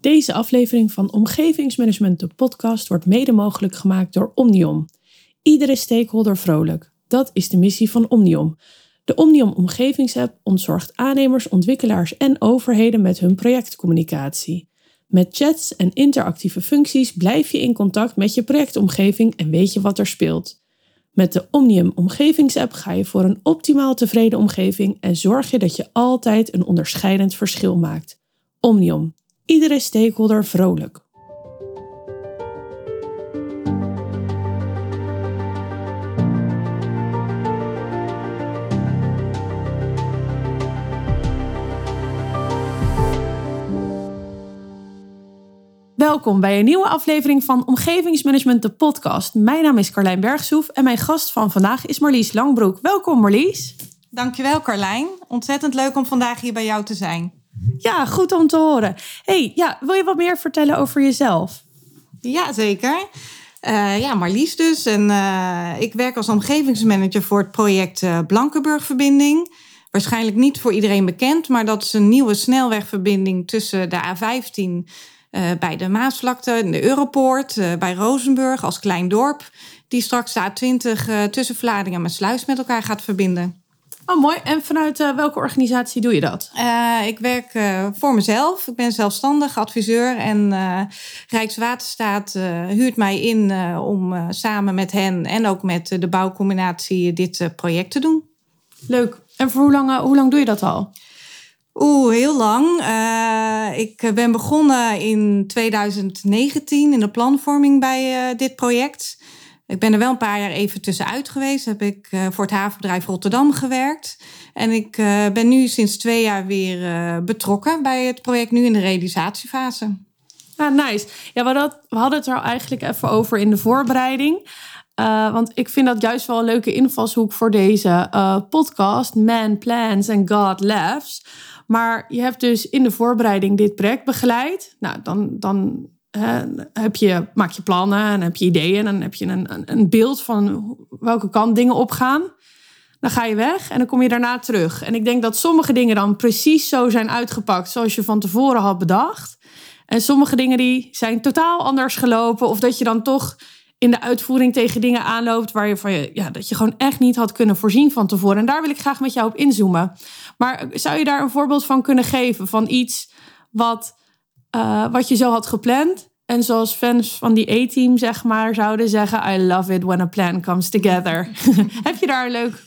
Deze aflevering van Omgevingsmanagement, de podcast, wordt mede mogelijk gemaakt door Omnium. Iedere stakeholder vrolijk. Dat is de missie van Omnium. De Omnium Omgevingsapp ontzorgt aannemers, ontwikkelaars en overheden met hun projectcommunicatie. Met chats en interactieve functies blijf je in contact met je projectomgeving en weet je wat er speelt. Met de Omnium Omgevingsapp ga je voor een optimaal tevreden omgeving en zorg je dat je altijd een onderscheidend verschil maakt. Omnium. Iedere stakeholder vrolijk. Welkom bij een nieuwe aflevering van Omgevingsmanagement, de podcast. Mijn naam is Carlijn Bergsoef en mijn gast van vandaag is Marlies Langbroek. Welkom Marlies. Dankjewel Carlijn. Ontzettend leuk om vandaag hier bij jou te zijn. Ja, goed om te horen. Hey, ja, wil je wat meer vertellen over jezelf? Ja, zeker. Uh, ja, Marlies dus. En uh, ik werk als omgevingsmanager voor het project uh, Blankenburg-verbinding. Waarschijnlijk niet voor iedereen bekend, maar dat is een nieuwe snelwegverbinding tussen de A15 uh, bij de Maasvlakte, de Europoort, bij Rozenburg als klein dorp. Die straks de A20 uh, tussen Vlaardingen en Sluis met elkaar gaat verbinden. Oh, mooi. En vanuit welke organisatie doe je dat? ik werk voor mezelf. Ik ben zelfstandig adviseur. En Rijkswaterstaat huurt mij in om samen met hen en ook met de bouwcombinatie dit project te doen. Leuk. En voor hoe lang, hoe lang doe je dat al? Oeh, heel lang. Uh, ik ben begonnen in 2019 in de planvorming bij uh, dit project. Ik ben er wel een paar jaar even tussenuit geweest. Heb ik uh, voor het havenbedrijf Rotterdam gewerkt. En ik ben nu sinds twee jaar weer betrokken bij het project, nu in de realisatiefase. Ah, nice. Ja, we, dat, we hadden het er eigenlijk even over in de voorbereiding. Want ik vind dat juist wel een leuke invalshoek voor deze podcast. Man plans and God laughs. Maar je hebt dus in de voorbereiding dit project begeleid. Nou, dan, dan heb je, maak je plannen en heb je ideeën. En dan heb je een, een, een beeld van welke kant dingen opgaan. Dan ga je weg en dan kom je daarna terug. En ik denk dat sommige dingen dan precies zo zijn uitgepakt zoals je van tevoren had bedacht. En sommige dingen die zijn totaal anders gelopen. Of dat je dan toch in de uitvoering tegen dingen aanloopt waar je van je, ja, dat je gewoon echt niet had kunnen voorzien van tevoren. En daar wil ik graag met jou op inzoomen. Maar zou je daar een voorbeeld van kunnen geven van iets wat, uh, wat je zo had gepland? En zoals fans van die A-team, zeg maar, zouden zeggen: I love it when a plan comes together. Heb je daar een leuk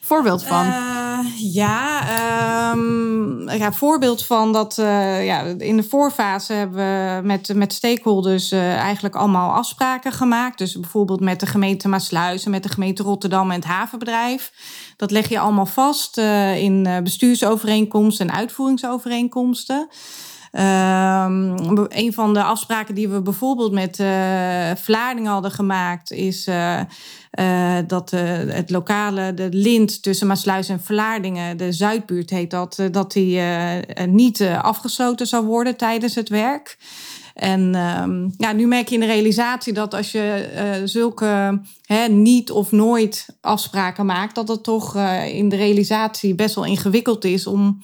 voorbeeld van? Uh, ja, um, ja, voorbeeld van dat uh, ja, in de voorfase hebben we met, met stakeholders eigenlijk allemaal afspraken gemaakt. Dus bijvoorbeeld met de gemeente Maasluis en met de gemeente Rotterdam en het havenbedrijf. Dat leg je allemaal vast in bestuursovereenkomsten en uitvoeringsovereenkomsten. Um, een van de afspraken die we bijvoorbeeld met uh, Vlaardingen hadden gemaakt, is uh, uh, dat het lokale, de lint tussen Maasluis en Vlaardingen, de Zuidbuurt heet dat, dat die niet afgesloten zou worden tijdens het werk. En um, ja, nu merk je in de realisatie dat als je zulke hè, niet of nooit afspraken maakt, dat het toch in de realisatie best wel ingewikkeld is om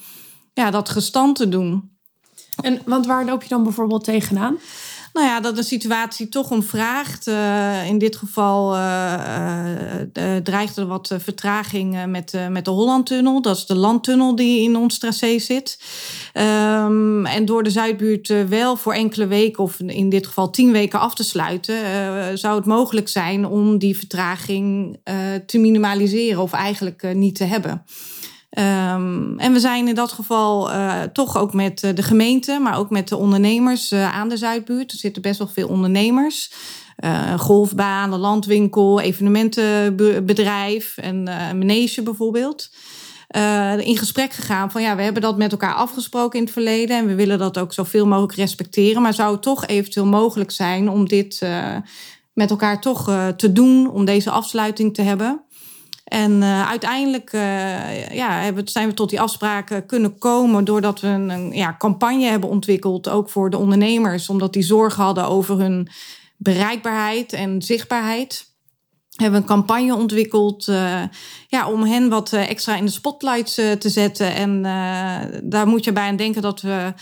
ja, dat gestand te doen. En, want waar loop je dan bijvoorbeeld tegenaan? Nou ja, dat de situatie toch om vraagt. Uh, in dit geval uh, dreigt er wat vertraging met, met de Hollandtunnel. Dat is de landtunnel die in ons tracé zit. Um, en door de Zuidbuurt wel voor enkele weken, of in dit geval tien weken af te sluiten, zou het mogelijk zijn om die vertraging te minimaliseren of eigenlijk niet te hebben. Um, en we zijn in dat geval uh, toch ook met uh, de gemeente, maar ook met de ondernemers uh, aan de Zuidbuurt. Er zitten best wel veel ondernemers. golfbaan, een landwinkel, evenementenbedrijf en een manege bijvoorbeeld. in gesprek gegaan van ja, we hebben dat met elkaar afgesproken in het verleden en we willen dat ook zoveel mogelijk respecteren. Maar zou het toch eventueel mogelijk zijn om dit met elkaar toch te doen, om deze afsluiting te hebben? En uh, uiteindelijk uh, ja, zijn we tot die afspraken kunnen komen doordat we een, ja, campagne hebben ontwikkeld, ook voor de ondernemers, omdat die zorgen hadden over hun bereikbaarheid en zichtbaarheid. Hebben een campagne ontwikkeld uh, ja, om hen wat extra in de spotlights te zetten. En daar moet je bij aan denken dat we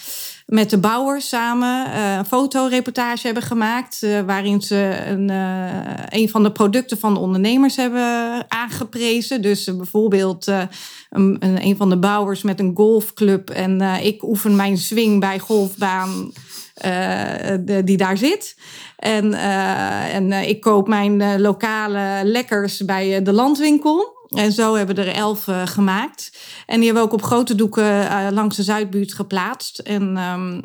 met de bouwers samen uh, een fotoreportage hebben gemaakt. Uh, waarin ze een, uh, een van de producten van de ondernemers hebben aangeprezen. Dus bijvoorbeeld een, een, van de bouwers met een golfclub. En ik oefen mijn swing bij golfbaan die daar zit. En, en ik koop mijn lokale lekkers bij de landwinkel. En zo hebben we er elf uh, gemaakt. En die hebben we ook op grote doeken uh, langs de Zuidbuurt geplaatst. En um,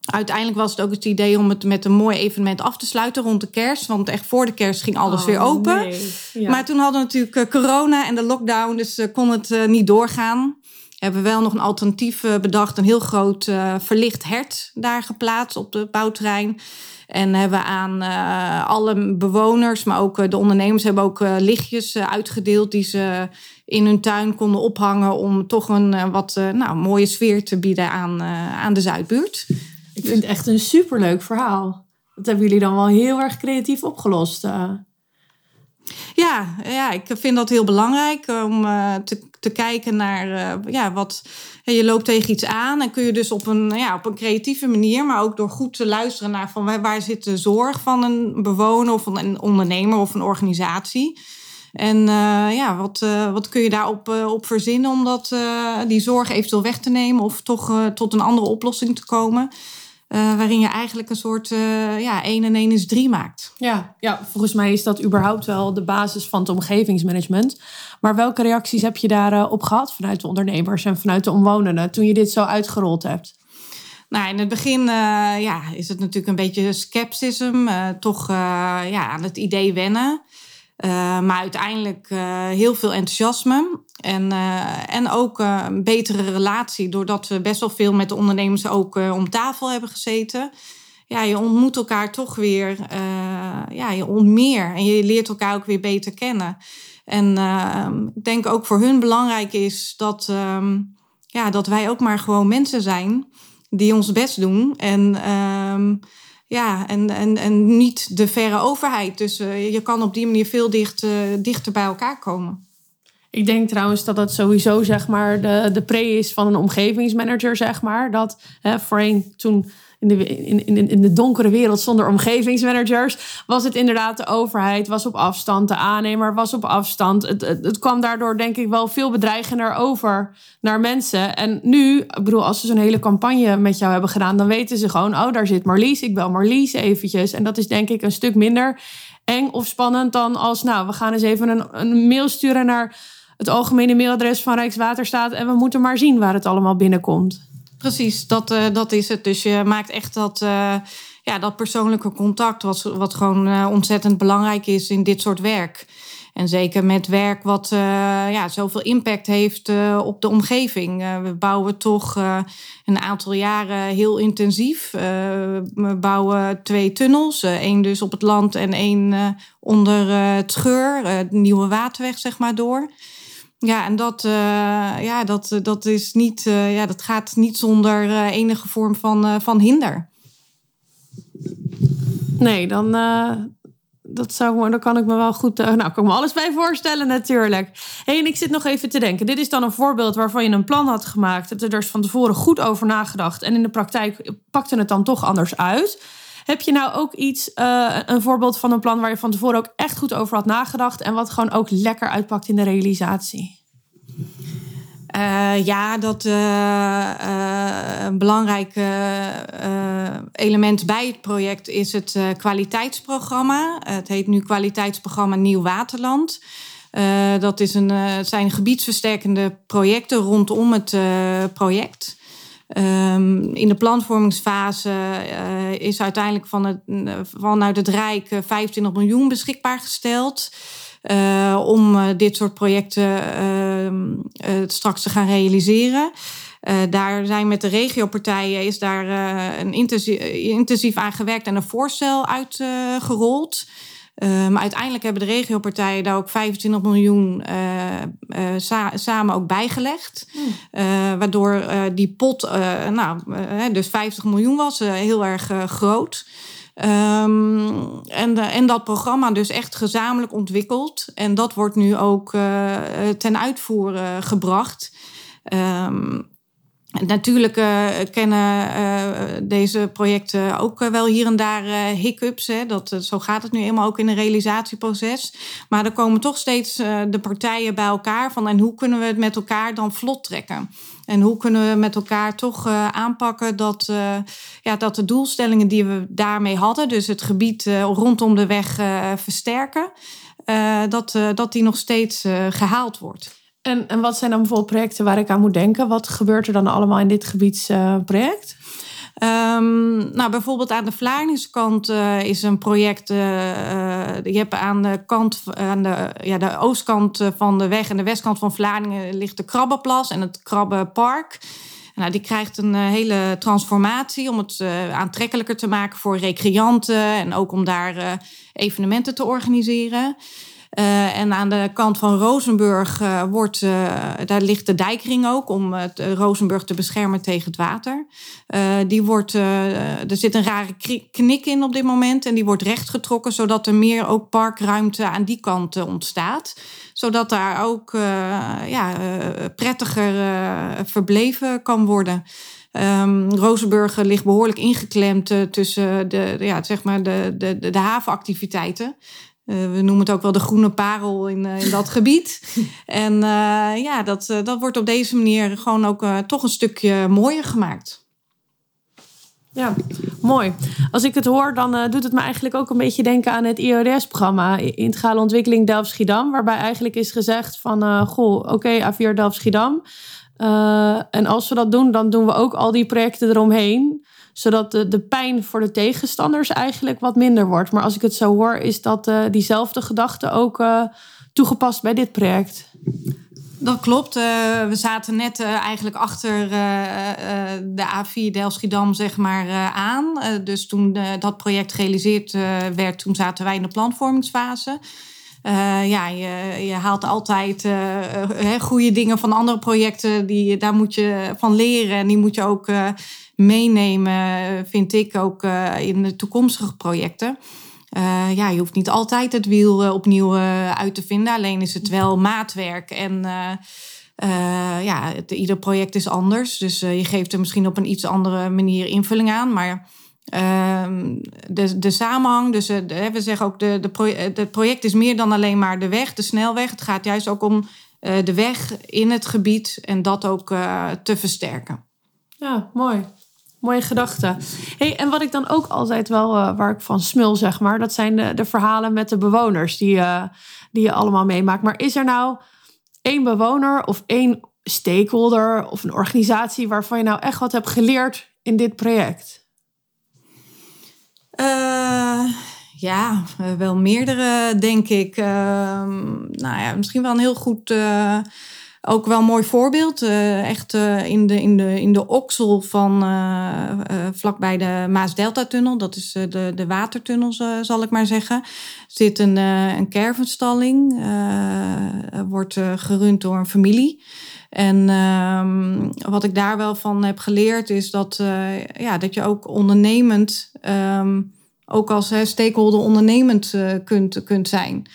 uiteindelijk was het ook het idee om het met een mooi evenement af te sluiten rond de kerst. Want echt voor de kerst ging alles oh, weer open. Nee. Ja. Maar toen hadden we natuurlijk uh, corona en de lockdown, dus kon het niet doorgaan. Hebben we wel nog een alternatief bedacht, een heel groot verlicht hert daar geplaatst op het bouwterrein. En hebben aan uh, alle bewoners, maar ook de ondernemers, hebben ook lichtjes uitgedeeld die ze in hun tuin konden ophangen om toch een wat nou, mooie sfeer te bieden aan, aan de Zuidbuurt. Ik vind het echt een superleuk verhaal. Dat hebben jullie dan wel heel erg creatief opgelost. Ja, ja, ik vind dat heel belangrijk om te, te kijken naar ja, wat je loopt tegen iets aan en kun je dus op een, ja, op een creatieve manier, maar ook door goed te luisteren naar van waar zit de zorg van een bewoner of van een ondernemer of een organisatie. En ja, wat, wat kun je daarop op verzinnen om dat, die zorg eventueel weg te nemen of toch tot een andere oplossing te komen? Waarin je eigenlijk een soort ja, 1 en 1 is 3 maakt. Ja, ja, volgens mij is dat überhaupt wel de basis van het omgevingsmanagement. Maar welke reacties heb je daarop gehad vanuit de ondernemers en vanuit de omwonenden toen je dit zo uitgerold hebt? Nou, in het begin uh, ja, is het natuurlijk een beetje scepticism, toch ja, aan het idee wennen. Maar uiteindelijk heel veel enthousiasme en, en ook een betere relatie, doordat we best wel veel met de ondernemers ook om tafel hebben gezeten. Ja, je ontmoet elkaar toch weer, ja, je ontmoet meer en je leert elkaar ook weer beter kennen. En uh, ik denk ook voor hun belangrijk is dat, uh, ja, dat wij ook maar gewoon mensen zijn die ons best doen. En, uh, ja, en, en, en niet de verre overheid. Dus uh, je kan op die manier veel dicht, uh, dichter bij elkaar komen. Ik denk trouwens dat dat sowieso zeg maar, de, de pre is van een omgevingsmanager. Zeg maar. Dat hè, toen in de, in, in, in de donkere wereld zonder omgevingsmanagers, was het inderdaad de overheid, was op afstand, de aannemer was op afstand. Het, het, het kwam daardoor denk ik wel veel bedreigender over naar mensen. En nu, ik bedoel, als ze zo'n hele campagne met jou hebben gedaan, dan weten ze gewoon, oh, daar zit Marlies, ik bel Marlies eventjes. En dat is denk ik een stuk minder eng of spannend dan als, nou, we gaan eens even een, een mail sturen naar het algemene mailadres van Rijkswaterstaat en we moeten maar zien waar het allemaal binnenkomt. Precies, dat, uh, dat is het. Dus je maakt echt dat, uh, ja, dat persoonlijke contact, wat, wat gewoon uh, ontzettend belangrijk is in dit soort werk. En zeker met werk wat ja, zoveel impact heeft op de omgeving. we bouwen toch een aantal jaren heel intensief. we bouwen twee tunnels, één dus op het land en één onder het scheur, de nieuwe waterweg zeg maar door. Ja, en dat, uh, ja, dat, dat, is niet, uh, ja, dat gaat niet zonder enige vorm van, van hinder. Nee, dan, dat zou, dan kan ik me wel goed. nou, kan ik me alles bij voorstellen, natuurlijk. Hey, en ik zit nog even te denken. Dit is dan een voorbeeld waarvan je een plan had gemaakt. Het er dus van tevoren goed over nagedacht. En in de praktijk pakte het dan toch anders uit. Heb je nou ook iets, een voorbeeld van een plan waar je van tevoren ook echt goed over had nagedacht en wat gewoon ook lekker uitpakt in de realisatie? Uh, ja, dat uh, een belangrijk element bij het project is het kwaliteitsprogramma. Het heet nu kwaliteitsprogramma Nieuw Waterland. dat is een, het zijn gebiedsversterkende projecten rondom het project. Um, in de planvormingsfase is uiteindelijk van het, vanuit het Rijk 25 miljoen beschikbaar gesteld. Om dit soort projecten uh, straks te gaan realiseren. daar zijn met de regiopartijen is daar een intensief, intensief aan gewerkt en een voorstel uitgerold. Maar uiteindelijk hebben de regiopartijen daar ook 25 miljoen sa samen ook bijgelegd. Mm. waardoor die pot, nou, dus 50 miljoen was, heel erg groot. Um, en, de, en dat programma dus echt gezamenlijk ontwikkeld. En dat wordt nu ook ten uitvoer gebracht. Um, Natuurlijk uh, kennen uh, deze projecten ook wel hier en daar hiccups. Hè. Dat, zo gaat het nu eenmaal ook in een realisatieproces. Maar er komen toch steeds de partijen bij elkaar van en hoe kunnen we het met elkaar dan vlot trekken? En hoe kunnen we met elkaar toch aanpakken dat, ja, dat de doelstellingen die we daarmee hadden, dus het gebied rondom de weg versterken, dat, dat die nog steeds gehaald wordt. En, en wat zijn dan bijvoorbeeld projecten waar ik aan moet denken? Wat gebeurt er dan allemaal in dit gebiedsproject? Um, nou, bijvoorbeeld aan de Vlaardingskant uh, is een project. Uh, je hebt aan de kant, aan de, ja, de oostkant van de weg en de westkant van Vlaardingen ligt de Krabbenplas en het Krabbenpark. Nou, die krijgt een hele transformatie om het aantrekkelijker te maken voor recreanten en ook om daar evenementen te organiseren. Uh, en aan de kant van Rozenburg uh, wordt, uh, daar ligt de dijkring ook om het Rozenburg te beschermen tegen het water. die wordt, er zit een rare knik in op dit moment en die wordt rechtgetrokken zodat er meer ook parkruimte aan die kant ontstaat. Zodat daar ook ja, prettiger verbleven kan worden. Um, Rozenburg ligt behoorlijk ingeklemd tussen de, ja, zeg maar de, de, de havenactiviteiten. Eh, we noemen het ook wel de groene parel in, uh, in dat gebied. En uh, ja, dat, dat wordt op deze manier gewoon ook toch een stukje mooier gemaakt. Ja, mooi. Als ik het hoor, dan doet het me eigenlijk ook een beetje denken aan het IODS-programma Integrale Ontwikkeling Delft-Schiedam. Waarbij eigenlijk is gezegd van, goh, oké, okay, A4 Delft-Schiedam. en als we dat doen, dan doen we ook al die projecten eromheen zodat de, de pijn voor de tegenstanders eigenlijk wat minder wordt. Maar als ik het zo hoor, is dat uh, diezelfde gedachte ook uh, toegepast bij dit project. Dat klopt. Uh, we zaten net eigenlijk achter de A4 Delft-Schiedam zeg maar, aan. dus toen dat project gerealiseerd werd, toen zaten wij in de planvormingsfase. ja, je, je, haalt altijd goede dingen van andere projecten. Die, daar moet je van leren. En die moet je ook meenemen, vind ik ook uh, in de toekomstige projecten. Uh, ja, je hoeft niet altijd het wiel uh, opnieuw uit te vinden. Alleen is het wel maatwerk. En ja, ieder project is anders. Dus je geeft er misschien op een iets andere manier invulling aan. Maar ehm, de, de samenhang, dus we zeggen ook, de, de proje het project is meer dan alleen maar de weg, de snelweg. Het gaat juist ook om de weg in het gebied en dat ook te versterken. Ja, mooi. Mooie gedachte. Hey, en wat ik dan ook altijd wel, uh, waar ik van smul, zeg maar, dat zijn de, de verhalen met de bewoners die, uh, die je allemaal meemaakt. Maar is er nou één bewoner of één stakeholder of een organisatie waarvan je nou echt wat hebt geleerd in dit project? Uh, ja, wel meerdere, denk ik. Ehm, nou ja, misschien wel een heel goed ook wel een mooi voorbeeld. Uh, echt uh, in, de, in, de, in de oksel van uh, vlakbij de Maas-Delta-tunnel. Dat is de, de watertunnel, zal ik maar zeggen. Zit een, een kervenstalling. wordt gerund door een familie. En ehm, wat ik daar wel van heb geleerd is dat, ja, dat je ook ondernemend... Um, ook als stakeholder ondernemend kunt, kunt zijn.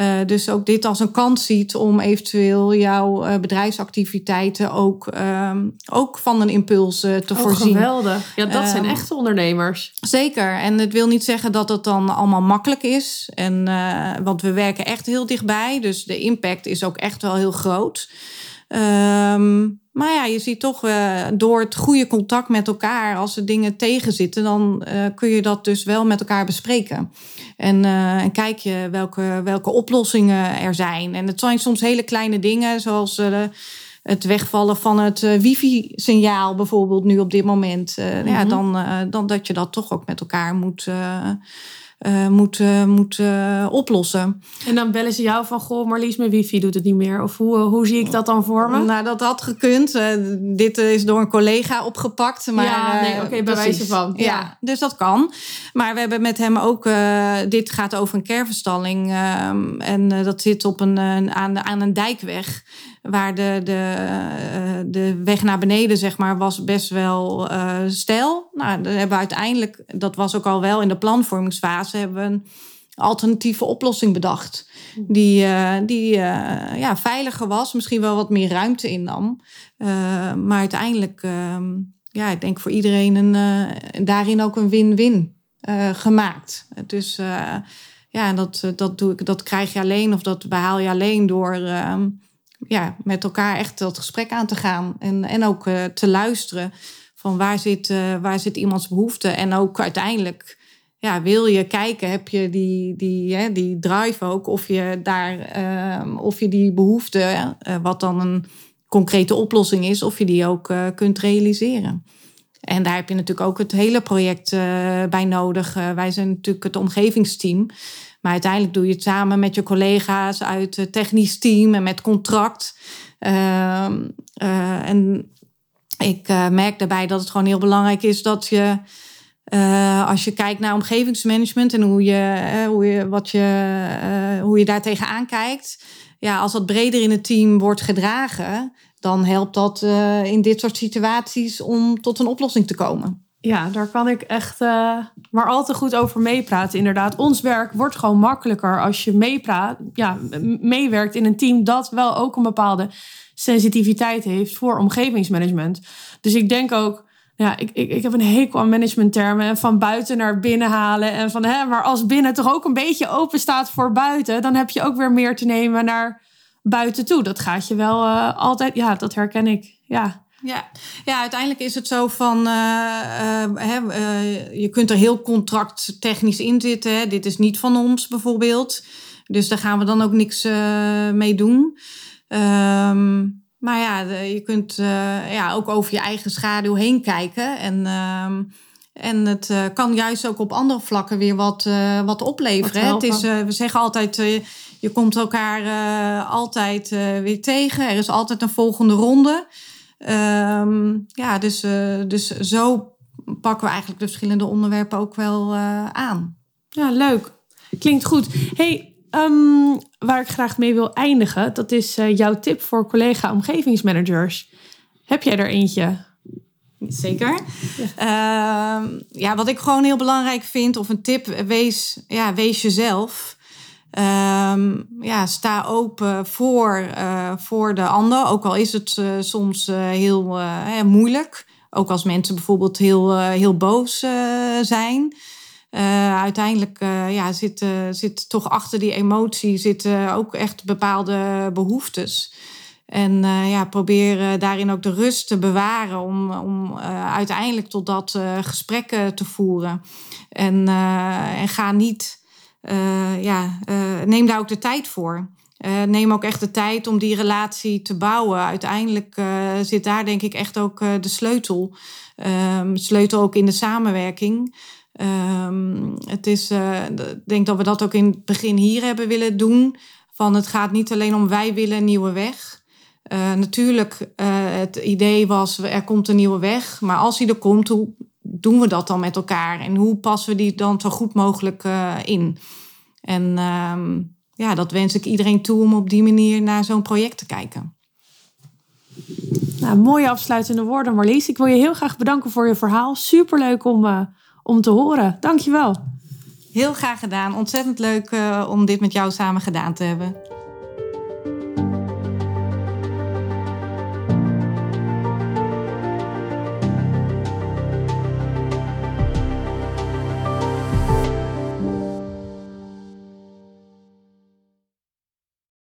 Uh, dus ook dit als een kans ziet om eventueel jouw uh, bedrijfsactiviteiten ook, um, ook van een impuls te oh, voorzien. Geweldig. Ja, dat zijn ehm, echte ondernemers. Zeker. En het wil niet zeggen dat het dan allemaal makkelijk is. En, want we werken echt heel dichtbij. Dus de impact is ook echt wel heel groot. Um, maar ja, je ziet toch uh, door het goede contact met elkaar, als er dingen tegenzitten, dan uh, kun je dat dus wel met elkaar bespreken. En, uh, en kijk je welke, welke oplossingen er zijn. En het zijn soms hele kleine dingen, zoals het wegvallen van het wifi-signaal bijvoorbeeld nu op dit moment. Mm -hmm. ja, mhm. dan, dan dat je dat toch ook met elkaar moet uh, moet, uh, moet uh, oplossen. En dan bellen ze jou van, goh Marlies, mijn wifi doet het niet meer. Of hoe, hoe zie ik dat dan voor me? Nou, dat had gekund. dit is door een collega opgepakt. Maar, ja, nee, oké, okay, bij wijze van. Ja. ja. dus dat kan. Maar we hebben met hem ook, dit gaat over een kervenstalling. Ehm, en dat zit op een, aan, aan een dijkweg waar de, de, eh, de weg naar beneden, zeg maar, was best wel uh, steil. Nou, dan hebben we uiteindelijk, dat was ook al wel in de planvormingsfase, hebben we een alternatieve oplossing bedacht. Die, die ja, veiliger was, misschien wel wat meer ruimte innam. maar uiteindelijk, ehm, ja, ik denk voor iedereen een, daarin ook een win-win gemaakt. Dus ja, dat, dat, doe ik, dat krijg je alleen of dat behaal je alleen door ehm, ja, met elkaar echt dat gesprek aan te gaan. En, en ook te luisteren van waar zit, uh, waar zit iemands behoefte. En ook uiteindelijk ja, wil je kijken, heb je die, die, hè, die drive ook, of je, daar, uh, of je die behoefte, uh, wat dan een concrete oplossing is, of je die ook kunt realiseren. En daar heb je natuurlijk ook het hele project bij nodig. wij zijn natuurlijk het omgevingsteam. Maar uiteindelijk doe je het samen met je collega's uit het technisch team en met contract. Ehm, en ik merk daarbij dat het gewoon heel belangrijk is dat je, als je kijkt naar omgevingsmanagement en hoe je, hoe je, wat je, hoe je daar tegenaan kijkt, ja, als dat breder in het team wordt gedragen, dan helpt dat in dit soort situaties om tot een oplossing te komen. Ja, daar kan ik echt maar al te goed over meepraten. Inderdaad, ons werk wordt gewoon makkelijker als je meepraat, ja, meewerkt in een team dat wel ook een bepaalde sensitiviteit heeft voor omgevingsmanagement. Dus ik denk ook, ja, ik, ik, ik heb een hekel aan managementtermen en van buiten naar binnen halen. En van, hè, maar als binnen toch ook een beetje open staat voor buiten, dan heb je ook weer meer te nemen naar buiten toe. Dat gaat je wel uh, altijd, ja, dat herken ik. Ja. Ja. ja, uiteindelijk is het zo van, uh, uh, uh, je kunt er heel contracttechnisch in zitten. Hè. Dit is niet van ons bijvoorbeeld. Dus daar gaan we dan ook niks mee doen. Um, maar ja, je kunt ja, ook over je eigen schaduw heen kijken. En, um, en het uh, kan juist ook op andere vlakken weer wat, uh, wat opleveren. Wat het is, we zeggen altijd, je komt elkaar altijd weer tegen. Er is altijd een volgende ronde. Um, ja, dus, dus zo pakken we eigenlijk de verschillende onderwerpen ook wel aan. Ja, leuk. Klinkt goed. Hey, Um, waar ik graag mee wil eindigen, dat is jouw tip voor collega omgevingsmanagers. Heb jij er eentje? Zeker. Ja. Uh, ja, wat ik gewoon heel belangrijk vind, of een tip, wees, ja, wees jezelf. Um, ja, sta open voor, uh, voor de ander, ook al is het uh, soms heel moeilijk. Ook als mensen bijvoorbeeld heel, heel boos zijn. Uiteindelijk ja, zit, zit toch achter die emotie zitten ook echt bepaalde behoeftes. En ja, probeer daarin ook de rust te bewaren om, om uiteindelijk tot dat gesprek te voeren. En, en ga niet, ja, neem daar ook de tijd voor. neem ook echt de tijd om die relatie te bouwen. Uiteindelijk zit daar denk ik echt ook de sleutel. Ehm, sleutel ook in de samenwerking. Um, het is, ik denk dat we dat ook in het begin hier hebben willen doen. Van het gaat niet alleen om wij willen een nieuwe weg. Uh, natuurlijk, uh, het idee was er komt een nieuwe weg. Maar als die er komt, hoe doen we dat dan met elkaar? En hoe passen we die dan zo goed mogelijk in? En um, ja, dat wens ik iedereen toe om op die manier naar zo'n project te kijken. Nou, mooie afsluitende woorden, Marlies. Ik wil je heel graag bedanken voor je verhaal. Superleuk om om te horen. Dankjewel. Heel graag gedaan. Ontzettend leuk uh, om dit met jou samen gedaan te hebben.